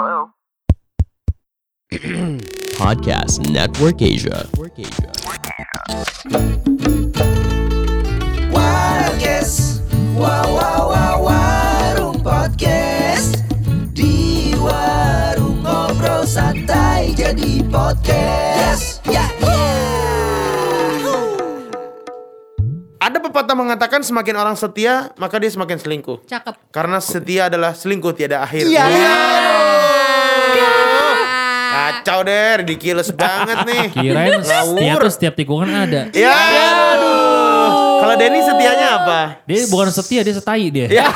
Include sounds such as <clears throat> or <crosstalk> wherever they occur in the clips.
<clears throat> Podcast Network Asia. Warges Wow wow wow warung podcast Di warung ngobrol santai jadi podcast Ya ya Ada pepatah mengatakan semakin orang setia, maka dia semakin selingkuh. Cakep. Karena setia adalah selingkuh tiada akhir. Iya. Kacau deh, ridiculous banget nih. Kirain setia tuh setiap tikungan ada. Ya, aduh. Kalau Denny setianya apa? Dia bukan setia, dia setai dia. Ya.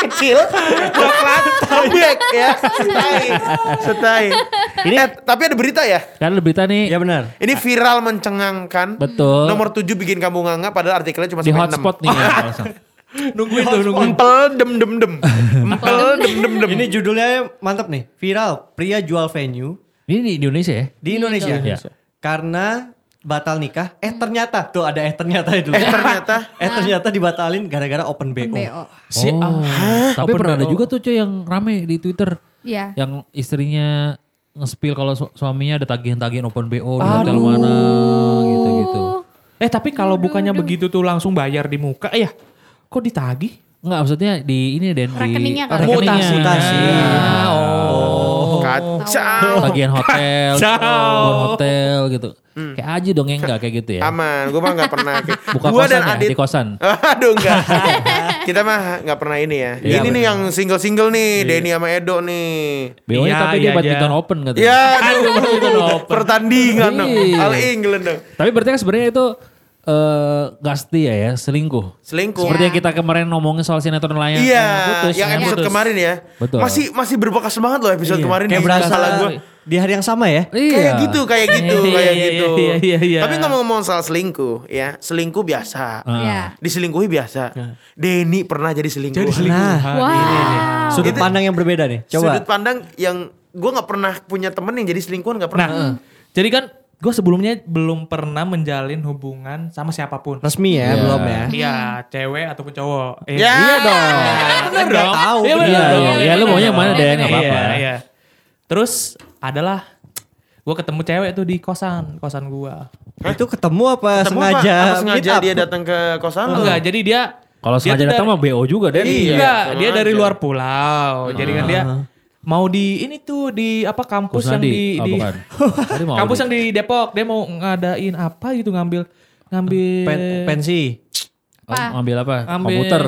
Kecil, coklat, lembek ya. Setai, setai. Ini eh, tapi ada berita ya. Kan ada berita nih Ya benar. Ini viral mencengangkan. Betul. Nomor 7 bikin kamu nganga padahal artikelnya cuma di sampai hotspot nih. ya. Nungguin tuh, nungguin. Empel dem dem dem. Empel dem dem dem. Ini judulnya mantap nih. Viral, pria jual venue Ini di Indonesia ya? di Indonesia. Karena batal nikah. Eh ternyata, tuh ada eh ternyata itu. Eh ternyata <laughs> Eh ternyata dibatalin gara-gara open BO. BO. Si, oh. Tapi pernah ada juga tuh cuy yang rame di Twitter. Iya. Yang istrinya nge-spill kalau su- suaminya ada tagihan-tagihan open BO di hotel mana gitu-gitu. Eh tapi kalau bukannya begitu tuh langsung bayar di muka ya? Kok ditagih? Enggak maksudnya di ini Den di Rekeningnya kali. rekeningnya. Mutasi. Ah, oh. kacau. Tagihan hotel, Kacau. bon hotel gitu. Kayak aja dong yang enggak kayak gitu ya. Aman, gue mah gak pernah. <laughs> Buka gua kosan dan ya, Adit. di kosan. <laughs> Aduh enggak. Kita mah gak pernah ini ya. Iya, ini nih bener. yang single-single nih, Denny sama Edo nih. BO Iya, tapi dia iya, badminton iya. open katanya. <laughs> Ya, aduh, pertandingan dong. Iya. All England dong. Tapi berarti kan sebenarnya itu eh gak setia ya, selingkuh. Selingkuh. Seperti yang kita kemarin ngomongin soal sinetron layan Iya, putus. yang episode putus. kemarin ya. Betul. Masih masih berbekas banget loh episode kemarin Kayak di berasa gua. di hari yang sama ya. Iya. Kayak gitu, kayak gitu, Iya, kayak iya, gitu. iya, iya, iya. Tapi ngomong-ngomong soal selingkuh, ya, selingkuh biasa. Ah. Iya. Diselingkuhi biasa. Denny pernah jadi selingkuh. Nah, Wow. sudut Itu- pandang yang berbeda nih. Coba. Sudut pandang yang gue nggak pernah punya temen yang jadi selingkuhan nggak pernah. Nah, jadi kan gue sebelumnya belum pernah menjalin hubungan sama siapa pun. Resmi ya, Iya. belum ya. Iya, cewek ataupun cowok. Eh, Ya. Iya dong. bener dong. tahu, Iya, Iya, dong. iya, iya, lu maunya yang mana Den, gak apa-apa. Iya, iya. Terus adalah gue ketemu cewek tuh di kosan, kosan gua. Itu ketemu apa Ketemu sengaja? apa? Apa sengaja dia datang ke kosan lu? Enggak, jadi dia Kalau sengaja datang mah BO juga Den. Iya. Dia dari luar pulau. Jadi kan dia mau di ini tuh di apa kampus yang Kusnadi. di, Oh, di bukan. <laughs> Kampus di- yang di Depok. Dia mau ngadain apa gitu ngambil ngambil Pen- pensi. Oh, ngambil apa? Ambil- Komputer.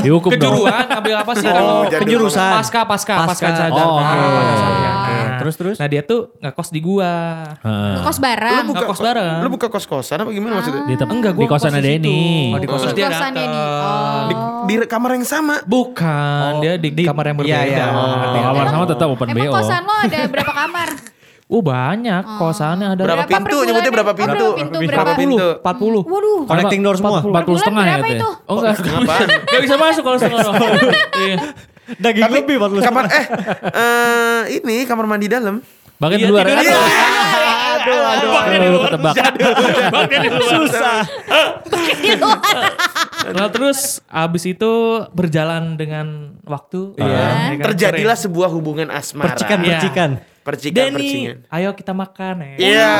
Dihukum dong. kejuruan ngambil apa sih kalau jadul penjurusan. pasca pasca pasca Pasca. Oh, oke. Pasca Oke, terus, terus? Nah, dia tuh ngekos di gua. Heeh. Kos Lu bareng. buka Ngekos bareng. Lu buka kos-kosan apa gimana maksudnya? Di tem- Enggak, gua di di situ. Denny. Oh, di kosan Di dia kosan. Oh. Di, di kamar yang sama. Bukan, dia di, kamar yang berbeda. iya, iya. Oh, kamar sama tetap open Emang BO. kosan lo ada berapa kamar? <laughs> Oh, banyak kosannya ada Berapa Berapa pintu? Nyebutnya berapa Oh, pintu? berapa pintu? Berapa? 40, 40. Waduh. Connecting door semua. 40 setengah ya itu? Oh enggak, Apaan? Gak bisa masuk kalau setengah. <laughs> Iya. Daging Tapi lebih 40 kamar eh eh ini kamar mandi dalam. Bagian Iya, di luar. tidur Aduh, di aduh, aduh, aduh, ketebak. Susah. Nah terus abis itu berjalan dengan waktu. Iya. ya kan, Terjadilah sebuah hubungan asmara. Percikan, Iya. percikan. Percikan, Denny, percingan. ayo kita makan ya. Iya.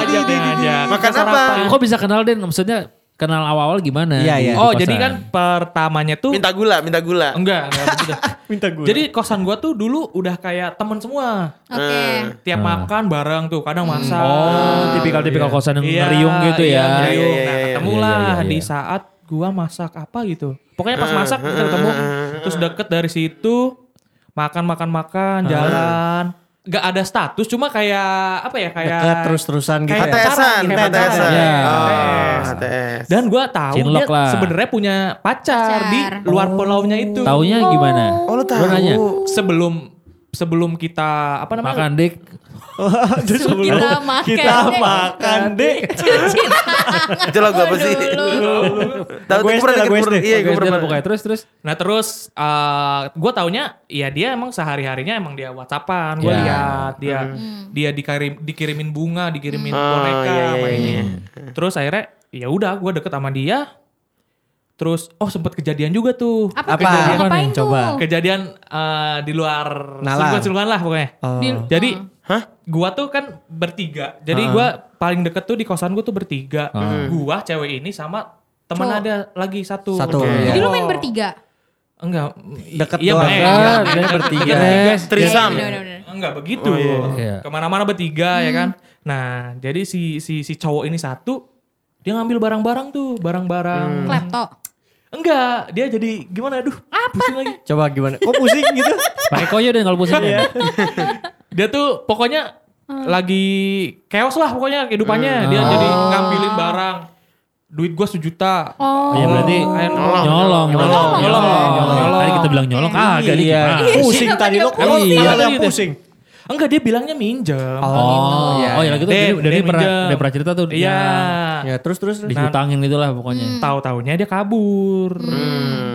Ngajak, dia ngajak. Makan apa? Kok bisa kenal Den? Maksudnya kenal awal-awal gimana? Iya, di- iya. di Oh jadi kan pertamanya tuh Minta gula, minta gula. enggak, enggak begitu. <laughs> Minta gue. Jadi kosan gua tuh dulu udah kayak temen semua. Oke. Tiap makan bareng tuh, kadang masak. Oh, tipikal-tipikal kosan yang Iya, ngeriung gitu iya, ya. ngeriung. Iya, iya, Nah, iya, ketemulah iya, iya, di iya. saat gua masak apa gitu. Pokoknya pas masak kita ketemu, terus deket dari situ, makan makan makan, jalan. Gak ada status, cuma kayak apa ya kayak Dekat terus-terusan gitu kayak ya. HTS-an, Kayak HTS-an. pacaran. Iya. Oh, HTS. HTS. Dan gua tahu Cinlok dia sebenarnya punya pacar, Pacar. di luar pulaunya itu. Taunya gimana? Oh, lu tahu. Sebelum sebelum kita apa namanya? Makan dik. <laughs> Kita makan. Kita deh. makan. Cuci Itu lagu apa sih? Tahu SD, pernah SD. Iya, gue pernah. pokoknya terus terus. Nah terus eh gue taunya ya dia emang sehari harinya emang dia whatsappan gue Ya. lihat dia dia dikirim dikirimin bunga dikirimin Oh, boneka iya, iya, iya, iya. Terus akhirnya ya udah gue deket sama dia Terus oh sempet kejadian juga tuh. Apa, Apa? Apa Ngapain? Coba. Kejadian eh, di luar Nalar. selingkuhan lah pokoknya. Oh. Di- Jadi Hah? gua tuh kan bertiga. Jadi gua paling deket tuh di kosan gua tuh bertiga. Gua cewek ini sama teman Cowok. ada lagi satu. Satu, Oke. ya. Jadi lu main bertiga? Enggak. Deket iya, doang. Bang. Enggak, Iya, bertiga. Trisam. Iya, bener. Enggak begitu. Oh, iya. Iya. Ke mana-mana bertiga ya kan. Nah jadi si si si cowok ini satu dia ngambil barang-barang tuh barang-barang. Laptop. Enggak dia jadi gimana aduh. Apa? lagi. Coba gimana? Kok pusing gitu? <laughs> Pakai koyo deh kalau pusing ya. Dia tuh pokoknya lagi chaos lah pokoknya kehidupannya. Dia Hmm. jadi ngambilin barang. Duit gua sejuta. Oh. Iya berarti Ayo, nyolong, Nyolong. nyolong, Nyolong. Tadi kita bilang nyolong, kagak nih. Iya. Pusing tadi lo. Iya, Iya, iya. yang pusing. Enggak dia bilangnya minjem. Oh, Iya. oh ya gitu. Dia- dari dia pernah, dia pernah cerita tuh. Iya. ya, Ya terus terus. terus. Dihutangin gitu lah pokoknya. Tahu-taunya dia kabur.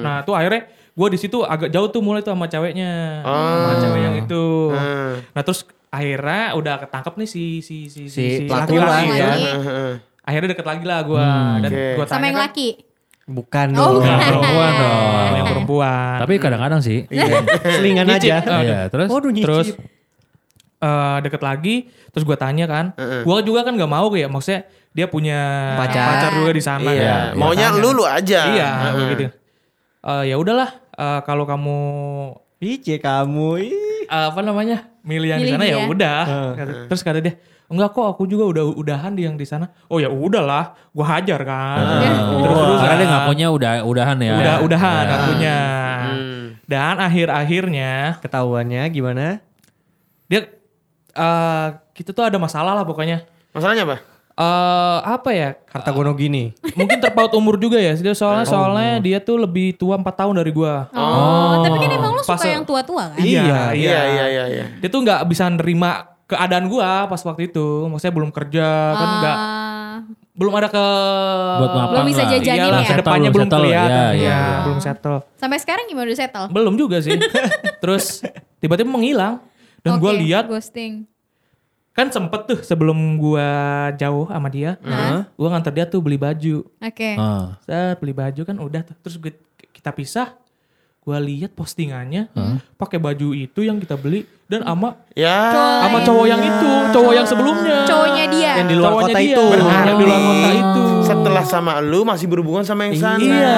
Nah, tuh akhirnya gue di situ agak jauh tuh mulai tuh sama ceweknya. Sama cewek yang itu. Hmm. Nah, terus akhirnya udah ketangkep nih si si si Si si, lah, ya. Laki. Akhirnya deket lagi lah gue dan Oke. gue tanya Sama yang kan, laki. Bukan Oh, dong. bukan. Perempuan dong. <laughs> yang perempuan. Tapi kadang-kadang sih. Iya. Selingan aja. Oh, Iya, terus Waduh nyicip. terus eh, deket lagi, terus gue tanya kan, gue juga kan nggak mau kayak maksudnya dia punya Pacar. juga di sana. Iya. Gua Maunya tanya. lu lu aja. Iya, Heeh. gitu. Eh, ya udahlah, eh, kalau kamu Ice kamu. ih. eh, apa namanya milih yang di sana ya udah. Kata- Terus kata dia, enggak kok aku juga udah udahan di yang di sana. Oh ya udahlah, gua hajar kan. Terus Oh, terus karena dia ngakunya udah udahan ya. udah udahan Ya. akunya. Hmm. Dan akhir akhirnya Ketahuannya gimana? dia eh kita tuh ada masalah lah pokoknya. Masalahnya apa? eh apa ya? Harta gono gini. Mungkin terpaut umur juga ya. Dia soalnya soalnya dia tuh lebih tua 4 tahun dari gua. Oh, tapi kan emang lu suka Pas- yang tua-tua kan? Iya, Iya iya iya iya. Dia tuh nggak bisa nerima keadaan gua pas waktu itu. Maksudnya belum kerja kan nggak Ah, belum ada ke Buat Belum bisa jajanin Iyalah, ya? ke depannya Settle, belum settle. kelihatan. Iya, Iya, iya, iya. belum settle. sampai sekarang gimana udah settle? Belum juga sih. <laughs> Terus tiba-tiba menghilang dan gua Oke, lihat ghosting. kan sempet tuh sebelum gua jauh sama dia, gua nganter dia tuh beli baju. Oke. Ah. Set beli baju kan udah tuh. Terus gue- kita pisah. Gua lihat postingannya pakai baju itu yang kita beli dan ama Ya. sama cowok yang itu, cowok yang sebelumnya. Cowoknya dia. Yang di luar Cowoknya kota dia. itu. Yang di luar kota itu. Setelah sama lu masih berhubungan sama yang sana. Iya,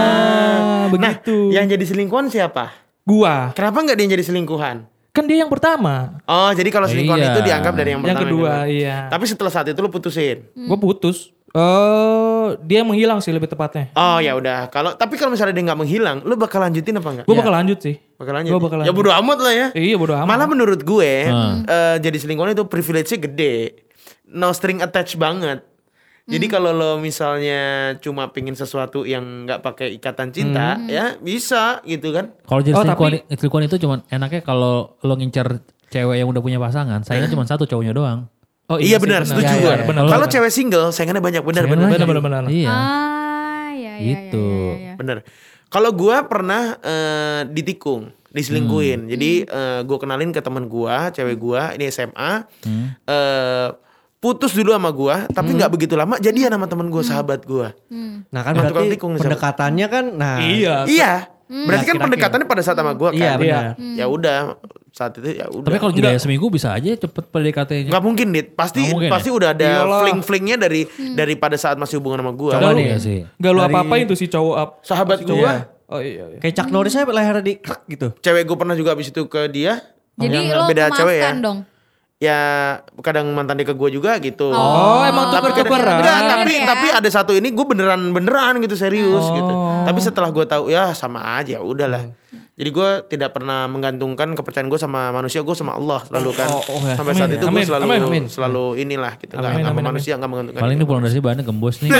Nah, begitu. yang jadi selingkuhan siapa? Gua. Kenapa nggak dia yang jadi selingkuhan? Kan dia yang pertama. Oh, jadi kalau selingkuhan Iya. itu dianggap dari yang Yang pertama. kedua, kedua. iya. Tapi setelah saat itu lu putusin. Gue putus. Eh, dia menghilang sih lebih tepatnya. Oh ya udah. Kalau tapi kalau misalnya dia nggak menghilang, lu bakal lanjutin apa enggak? Gue bakal lanjut sih. Bakal lanjut. Gua bakal ya lanjut. bodo amat lah ya. Iya bodo amat. Malah menurut gue Hmm. eh, jadi selingkuhan itu privilege-nya gede. No string attached banget. Jadi kalau lo misalnya cuma pingin sesuatu yang nggak pakai ikatan cinta, ya bisa gitu kan. Kalau jadi Oh, selingkuhan, selingkuhan itu cuman enaknya kalau lo ngincer cewek yang udah punya pasangan, sayangnya cuma satu cowoknya doang. Oh, iya, sih, benar, setuju Iya, gue. iya, benar, Kalau benar. cewek single, sayangannya banyak benar benar. benar, benar, benar. Iya. Ah, iya iya Gitu. iya, iya, iya. Bener. Kalau gua pernah eh, ditikung, diselingkuhin. Jadi eh, gua kenalin ke teman gua, cewek gua, ini SMA. eh, putus dulu sama gua, tapi nggak begitu lama jadian sama teman gua, sahabat gua. Nah kan Nah, berarti pendekatannya kan nah Iya. Iya. Berarti kan pendekatannya pada saat sama gua kan. Iya, benar. Ya udah, saat itu ya udah. Tapi kalau jeda seminggu bisa aja cepet PDKT-nya. Nggak mungkin dit, pasti Nggak mungkin pasti ya? udah ada Iyalah. fling-flingnya dari dari pada saat masih hubungan sama gua. Coba lu- nih ya sih. Gak lu Dari- apa-apain tuh si cowok up. Sahabat si gua. Oh iya, iya. kayak Chuck Norris aja lehernya di krek gitu. Cewek gua pernah juga abis itu ke dia. Jadi Yang lo beda cewek ya. memaafkan dong. Ya kadang mantan dia ke gue juga gitu. Oh, emang tapi kadang- tuker-tukeran. Enggak, tapi Ya. tapi ada satu ini gue beneran beneran gitu serius gitu. Tapi setelah gue tahu ya sama aja udahlah. Jadi gue tidak pernah menggantungkan kepercayaan gue sama manusia gue sama Allah selalu kan. Oh, oh, ya. Sampai Amin, saat itu gue amin, selalu amin, amin. selalu inilah gitu. Nggak Amin, sama amin, manusia nggak menggantungkan. Paling ini pulang dari sini bahannya gembos nih. <laughs>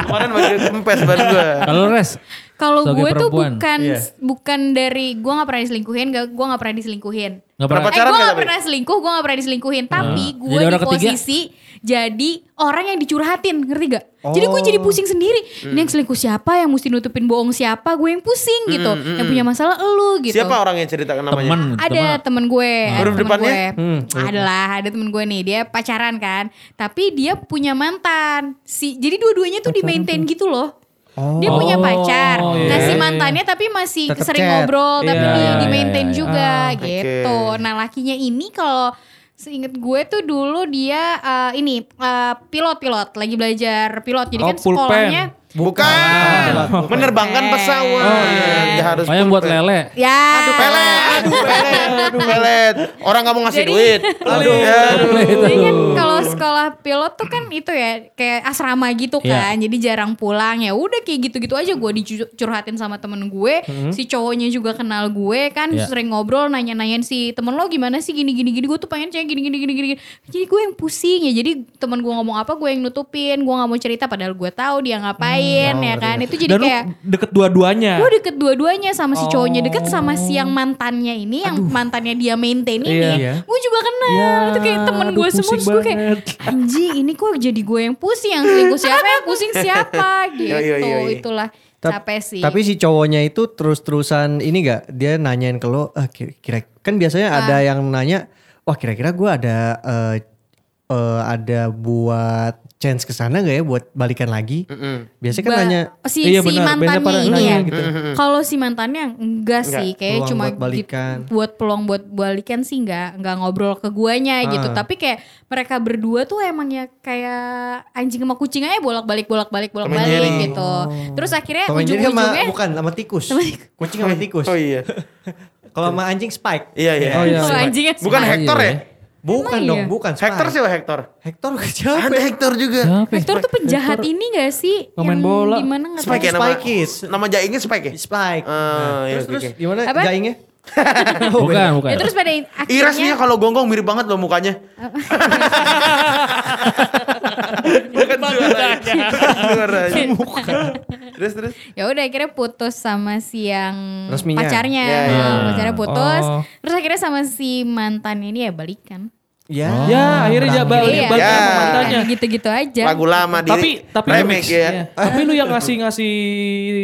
Kemarin masih kempes baru gue. Kalau res, Kalau gue tuh bukan Iya. bukan dari gue nggak pernah diselingkuhin, gak, gue nggak pernah diselingkuhin. Nggak Pernah. Eh Pacaran gue nggak gak tapi? pernah selingkuh, gue gak pernah diselingkuhin. Tapi gue di orang ketiga? posisi jadi orang yang dicurhatin, ngerti gak? Jadi gue Oh. jadi pusing sendiri. Hmm. Ini yang selingkuh siapa, yang mesti nutupin bohong siapa, gue yang pusing gitu. Yang punya masalah elu gitu. Hmm, Siapa orang yang ceritakan namanya? Teman, Ada temen gue, ada Huruf temen depannya? gue. Hmm, Adalah ada temen gue nih, dia pacaran kan. Tapi dia punya mantan. Si jadi dua-duanya tuh di maintain gitu loh. Dia punya pacar. Oh, iya. Nah si mantannya tapi masih Tetep sering chat. ngobrol tapi Iya, di, iya, di iya, maintain iya. juga oke. gitu. Nah lakinya ini kalau seinget gue tuh dulu dia eh, ini eh, pilot-pilot lagi belajar pilot. Jadi Oh, kan sekolahnya Bukan. Menerbangkan pesawat. Oh, iya. Dia harus Oh yang buat lele. ya. Aduh pelet, aduh pelet, aduh pelet. Orang nggak mau ngasih Jadi- duit. Aduh. Ya, Jadi kan kalau sekolah pilot tuh kan itu ya kayak asrama gitu Iya. kan. Jadi jarang pulang ya udah kayak gitu-gitu aja gue dicurhatin sama temen gue. Si cowoknya juga kenal gue kan Iya. sering ngobrol nanya-nanyain si temen lo gimana sih gini-gini gini gue tuh pengen cewek gini-gini gini gini. Jadi gue yang pusing ya. Jadi temen gue ngomong apa gue yang nutupin. Gue nggak mau cerita padahal gue tahu dia ngapain ya kan. Itu jadi Dan lu kayak deket dua-duanya. Gue deket dua-duanya sama si cowoknya deket sama si yang mantannya ini yang mantannya dia maintain ini. Iya. Gue juga kenal. Ya, itu kayak temen aduh, gue semua gue kayak anjing ini kok jadi gue yang pusing yang selingkuh <laughs> siapa yang pusing siapa gitu. Iya, iya, iya, iya. Itulah Ta- capek sih. Tapi si cowoknya itu terus-terusan ini gak? Dia nanyain ke lo, ah, kira, kira- kan biasanya ada Ah. yang nanya, wah kira-kira gue ada eh, eh, ada buat chance ke sana gak ya buat balikan lagi? Biasanya kan Ba- nanya, si, Iya, si benar. Mantannya pada ini nanya ya. gitu. Kalau si mantannya enggak, sih, kayak peluang cuma buat balikan. gitu- buat peluang buat balikan sih enggak, enggak ngobrol ke guanya gitu. Ah. Tapi kayak mereka berdua tuh emangnya kayak anjing sama kucing aja bolak-balik bolak-balik bolak-balik gitu. Terus akhirnya Tom and Jerry sama, ujung-ujungnya bukan sama tikus. Kucing sama tikus. Oh iya. <laughs> Kalau sama anjing Spike. Iya iya. Oh, iya. Oh, anjingnya Bukan Spike. Hector ya? Bukan Emang dong, iya? bukan Spike. Hector siapa Hector? Hector <laughs> siapa? Ada Hector juga. Siapa? ya? Hector tuh penjahat ini gak sih? Pemain Yang bola. Gimana gak Spike ya nama. Spike. Nama jaingnya Spike ya? Spike. Ah, Nah, iya, terus oke, terus gimana Apa? jaingnya? <laughs> Bukan, bukan. Ya terus pada akhirnya Iras nih kalau gonggong mirip banget loh mukanya. <laughs> Bukan suaranya. Suaranya. Terus terus. ya udah akhirnya putus sama si yang Resminya. pacarnya Ya, ya. Nah, pacarnya putus Oh. terus akhirnya sama si mantannya ini ya balikan Ya. Ya akhirnya dia balik Iya. balik Ya. sama mantannya. gitu-gitu aja Lagu lama di Tapi tapi remake ya. Iya. Tapi lu yang ngasih ngasih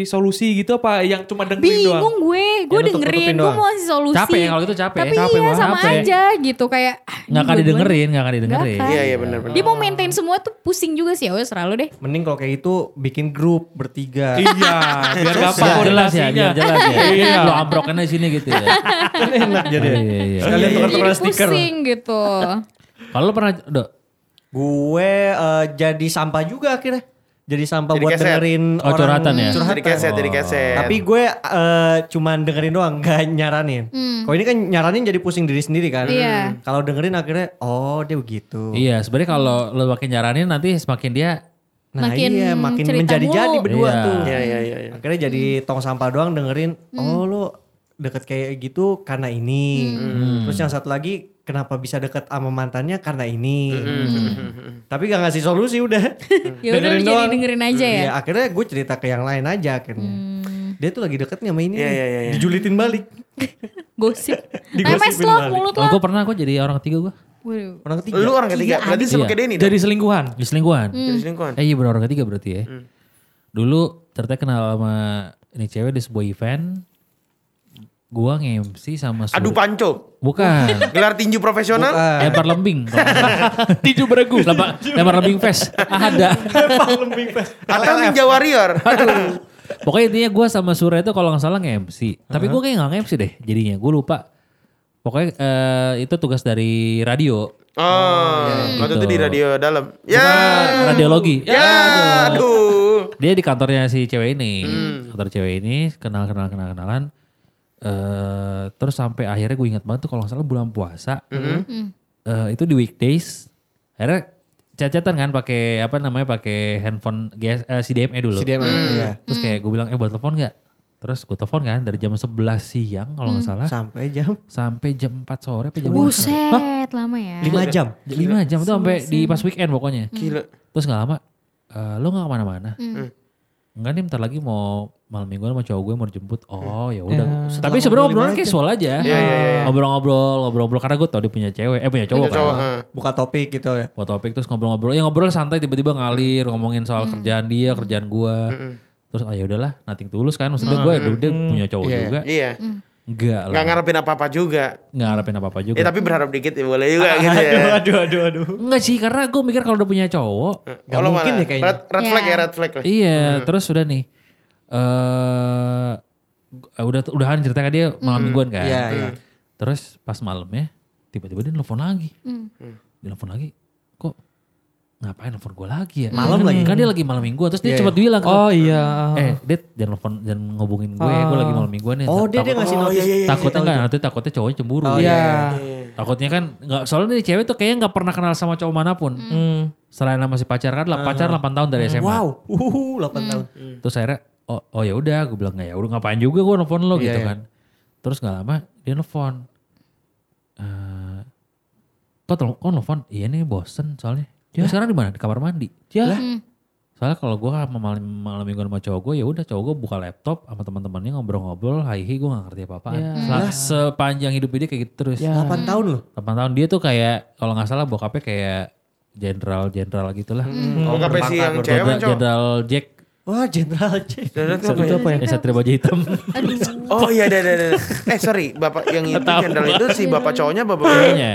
solusi gitu apa yang cuma dengerin doang? bingung gue gue Ya, dengerin gue mau ngasih solusi Capek ya kalau gitu capek. tapi Capek iya sama Capek. aja gitu kayak ah, Nggak akan didengerin, nggak akan didengerin. Iya iya benar benar. dia mau maintain semua tuh pusing juga sih ya udah serah lu deh Mending kalau kayak gitu bikin grup bertiga. Iya, biar gampang jelas ya, biar jelas ya. <laughs> Iya. Lu ambrokannya di sini gitu ya. <laughs> kan enak jadi. Iya, iya, iya. Sekalian jadi tukar-tukar stiker. pusing gitu Kalau pernah, Dok, Gue eh, jadi sampah juga akhirnya. Jadi sampah Jadi buat keset. dengerin Oh, curhatan ya? Jadi keset, jadi keset. Tapi gue eh, cuman dengerin doang, <laughs> gak nyaranin. Kalau ini kan nyaranin jadi pusing diri sendiri kan. Hmm. Iya. Kalau dengerin akhirnya, oh dia begitu. Iya, sebenarnya kalau lu makin nyaranin nanti semakin dia Nah Makin iya, makin menjadi-jadi berdua Iya. tuh. Iya iya iya. iya. Akhirnya jadi tong sampah doang dengerin, oh lu deket kayak gitu karena ini. Terus yang satu lagi, kenapa bisa deket sama mantannya karena ini. Tapi gak ngasih solusi udah. <laughs> ya udah lu jadi dengerin aja ya Iya, akhirnya gue cerita ke yang lain aja akhirnya. Dia tuh lagi deket nih sama ini. Iya, nih. iya, iya, iya. Dijulitin balik. <laughs> gosip Digosipin lo balik. mulut Oh, lo gue pernah kok jadi orang ketiga gue. Orang ketiga. Lu orang ketiga. Berarti sama Iya. kayak Denny. Jadi selingkuhan. Di selingkuhan. Jadi selingkuhan. Eh iya benar orang ketiga berarti ya. Dulu ternyata kenal sama ini cewek di sebuah event. Gua nge-MC sama Sur- Adu panco. Bukan. <laughs> Gelar tinju profesional. Bukan. Lempar lembing. <laughs> Tinju beregu. lempar, lempar lembing fest. Ada. <laughs> Atau Ninja Warrior. Pokoknya intinya gue sama Sura itu kalau nggak salah nge-MC. Tapi gue kayak nggak nge-MC deh jadinya. Gue lupa. Pokoknya eh, itu tugas dari radio. Oh, waktu gitu. itu di radio dalam. Ya. Bukan, radiologi. Ya, aduh. Dia di kantornya si cewek ini. Hmm. Kantor cewek ini kenal kenal kenal kenalan. Eh terus sampai akhirnya gue ingat banget tuh kalau nggak salah bulan puasa. Hmm. eh, itu di weekdays. Akhirnya chat-chatan kan pakai apa namanya pakai handphone GS, eh, CDMA dulu. Si dia emang, iya. Terus kayak gue bilang eh buat telepon nggak? Terus gue telepon kan dari jam 11 siang kalau nggak salah Sampai jam sampai jam 4 sore apa jam 5 buset lama ya 5 jam. 5 jam itu sampai di pas weekend pokoknya. Gila. Terus gak lama, "Eh, lo gak ke mana-mana? Enggak nih bentar lagi mau malam mingguan sama cowok gue mau dijemput. Oh ya udah. Tapi sebenarnya obrolan casual aja. Ngobrol-ngobrol, ngobrol-ngobrol karena gue tau dia punya cewek, eh punya cowok kan. Cowok. eh. Buka topik gitu ya. Buat topik terus ngobrol-ngobrol. Ya ngobrol santai tiba-tiba ngalir ngomongin soal kerjaan dia, kerjaan gue. Terus oh ya udahlah, nothing tulus kan. Maksudnya gue dia punya cowok Iya. juga. Iya. Enggak lah. Nggak ngarepin apa-apa juga. Nggak harapin apa-apa juga. Ya tapi berharap dikit ya boleh juga gitu ya. Aduh, aduh, aduh. <laughs> Enggak sih, karena gue mikir kalau udah punya cowok. Gak Kalau mungkin mana? deh kayaknya. Red, red flag Ya. ya red flag lah. Iya, terus udah nih. eh udah udahan ceritanya dia malam mingguan kan. Iya, iya. Terus pas malamnya tiba-tiba dia nelfon lagi. Dia nelfon lagi. Kok ngapain nelfon gue lagi ya? Malam kan, lagi. Kan dia lagi malam mingguan. Terus dia Iya, cuma bilang. Oh iya. Eh, Dit, jangan nelfon, jangan ngubungin gue. Gue lagi malam mingguan nih. Oh, dia dia ngasih notis. takutnya enggak nanti takutnya cowoknya cemburu. Oh, Iya. Takutnya kan nggak soalnya nih cewek tuh kayaknya nggak pernah kenal sama cowok mana pun. Hmm. Selain sama si pacar kan lah pacar 8 tahun dari SMA. Wow, uhuh, 8 tahun. Terus akhirnya oh, oh ya udah gue bilang ya udah ngapain juga gue nelfon lo gitu Iya, iya. kan. Terus nggak lama dia nelfon. Eh kok, kok nelfon? Iya nih bosen soalnya. Dia sekarang di mana? Di kamar mandi. Ya. Soalnya kalau gue sama malam, malam mingguan sama cowok gue ya udah cowok gue buka laptop sama teman-temannya ngobrol-ngobrol, hai hi gue gak ngerti apa-apaan. Setelah sepanjang hidup dia kayak gitu terus. 8 tahun loh. 8 tahun dia tuh kayak kalau nggak salah bokapnya kayak jenderal-jenderal gitulah. Oh, kape si yang cewek Jenderal cowok. Jenderal Jack Wah, Jenderal Jack. Jenderal apa ya? apa ya? yang satria baju hitam. Oh iya, ada, ada, ada. Eh sorry, bapak yang itu jenderal itu si bapak cowoknya, bapak ceweknya.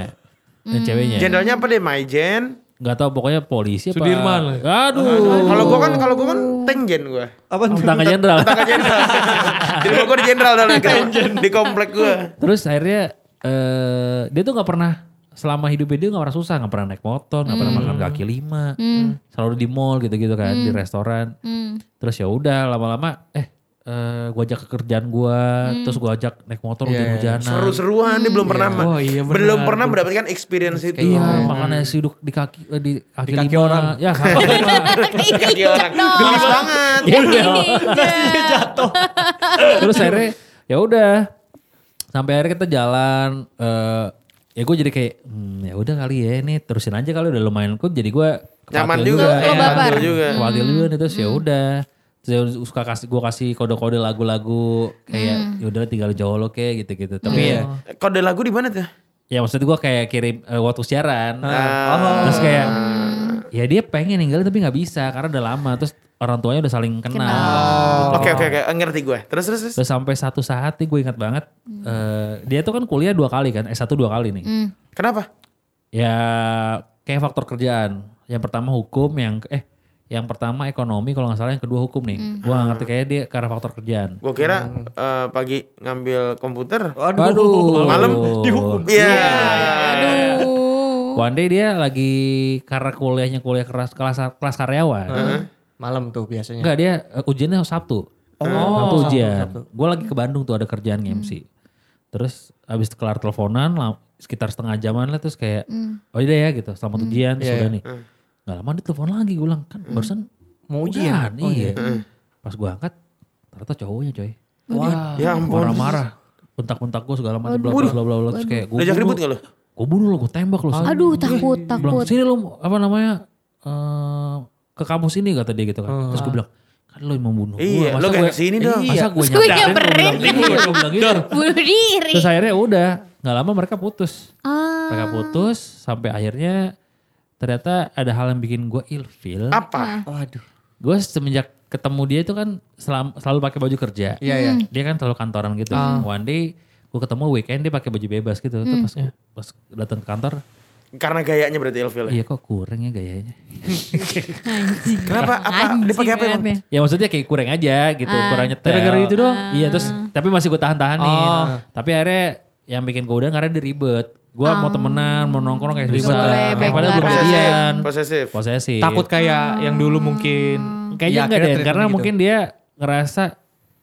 Dan ceweknya. Jenderalnya apa deh, Maijen? Gak tau pokoknya polisi apa. Sudirman. Aduh. Kalau gua kan, kalau gua kan Tengjen gua. Apa? Tangga jenderal. Tangga jenderal. <laughs> Di rumah gua di jenderal dulu di komplek gua. Terus akhirnya eh dia tuh gak pernah selama hidupnya dia gak pernah susah, gak pernah naik motor, gak pernah makan kaki lima, selalu di mall gitu-gitu kan, di restoran. Terus ya udah lama-lama, eh, eh gue ajak ke kerjaan gue, terus gue ajak naik motor hujan-hujanan. Seru-seruan dia belum pernah Oh, iya, benar. belum pernah mendapatkan experience itu. Iya, makan nasi uduk di kaki eh, di kaki, kaki lima. orang. Ya, kaki lima. <laughs> Kaki orang. Gelis banget. Iya. jatuh. Terus akhirnya ya udah sampai akhirnya kita jalan eh ya gue jadi kayak hmm, ya udah kali ya ini terusin aja kali udah lumayan kok jadi gue Nyaman kepatil juga. ya. Oh, baper. Kepatil juga. Kepatil juga nih terus ya udah Terus ya suka kasih gue kasih kode-kode lagu-lagu kayak ya udah tinggal jauh lo kayak gitu-gitu tapi ya Kode lagu di mana tuh? ya maksud gue kayak kirim eh, waktu siaran Ah. terus kayak ya dia pengen ninggalin tapi nggak bisa karena udah lama terus orang tuanya udah saling kenal, Gitu. Oke oke oke, ngerti gue. Terus terus terus. Terus sampai satu saat nih gue ingat banget. eh, dia tuh kan kuliah dua kali kan. S1 dua kali nih. Kenapa? Ya kayak faktor kerjaan. Yang pertama hukum, yang eh yang pertama ekonomi kalau nggak salah yang kedua hukum nih. Gue gak ngerti kayak dia karena faktor kerjaan. Gue kira eh, pagi ngambil komputer. Waduh. Malam dihukum. Iya. Aduh. One day dia lagi karena kuliahnya kuliah keras kelas kelas karyawan. Malam tuh biasanya. Enggak dia eh, ujiannya Sabtu. Oh, Sabtu Sabtu, ujian. Sabtu. Gue lagi ke Bandung tuh ada kerjaan MC. Terus abis kelar teleponan sekitar setengah jaman lah terus kayak oh iya ya gitu selamat ujian terus Iya, udah iya. nih. Gak lama dia telepon lagi gue bilang kan barusan Mau ujian? udahan, iya. Pas gue angkat ternyata cowoknya coy. Wah, Ya ampun. Marah-marah. Bentak-bentak gue segala macam bla bla bla bla terus kayak gue Diajak ribut gak lo? Gue bunuh lo, gue tembak lo. Aduh takut takut. sini lo apa namanya eh ke kampus ini kata dia gitu kan. Terus gue bilang kan lo yang membunuh gue. Iya, lo gak ke sini dong. Masa gue nyamperin. Gue bilang gitu. Bunuh diri. Terus akhirnya udah nggak lama mereka putus. Ah. Mereka putus sampai akhirnya ternyata ada hal yang bikin gue ilfil. Apa? waduh. Gue semenjak ketemu dia itu kan selam- selalu pakai baju kerja. Iya, iya. Dia kan selalu kantoran gitu. One day gue ketemu weekend dia pakai baju bebas gitu. Terus pas, pas datang ke kantor, Karena gayanya berarti Elvil ya? iya kok kurang ya gayanya. Kenapa? Apa? Dia pakai apa emang? Ya maksudnya kayak kurang aja gitu, kurang nyetel. Gara-gara itu doang? Iya terus tapi masih gue tahan-tahanin. Tapi akhirnya yang bikin gue udah karena dia ribet. Gue mau temenan, mau nongkrong kayak ribet. Boleh, Kayak padahal belum jadian. Posesif. Posesif. Takut kayak yang dulu mungkin. Kayaknya Ya, enggak deh, karena gitu. mungkin dia ngerasa,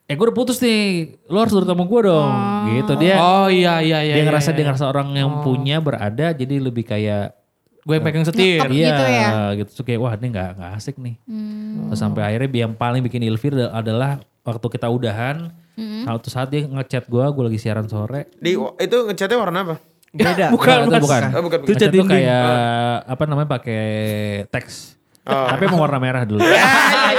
eh gue udah putus nih, lo harus nurut sama gue dong. Gitu dia. Oh iya iya iya. dia iya, ngerasa iya. dia ngerasa orang yang punya berada, jadi lebih kayak Gue yang pegang setir. Nyetop. iya gitu ya? gitu Terus kayak wah ini nggak nggak asik nih. Terus sampai akhirnya yang paling bikin ilfil adalah waktu kita udahan, satu saat dia ngechat gue, gue lagi siaran sore. Di itu ngechatnya warna apa? Beda. <laughs> Bukan, Nah, itu Mas. bukan. Oh, bukan. Itu Ngechat chat tuh dinding. kayak apa namanya pakai teks. Oh. Tapi emang warna merah dulu. Iya,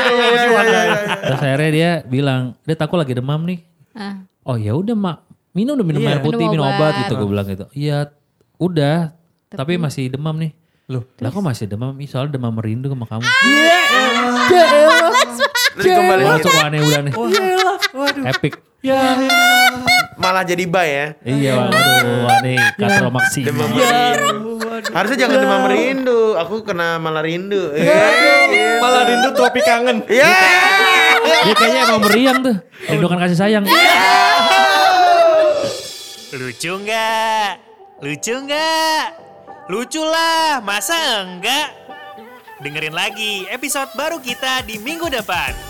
iya, iya, iya. Terus akhirnya dia bilang, dia aku lagi demam nih. Ah. Oh ya udah mak, minum udah minum Iya. air putih, Minum minum obat obat. gitu gue bilang gitu. Iya udah, tapi, masih demam nih. Loh, lah kok masih demam? Ih, soalnya demam merindu sama kamu. Terus kembali Langsung aneh udah nih. Epic. Malah jadi bay ya. Iya, waduh, aneh. Katro maksi. Demam merindu. Harusnya jangan demam merindu. Aku kena malah rindu. Iya. Malah rindu topi kangen. Iya. Dia kayaknya emang meriang tuh. Rindukan kasih sayang. Lucu nggak? Lucu nggak? Lucu lah, masa enggak? Dengerin lagi episode baru kita di minggu depan.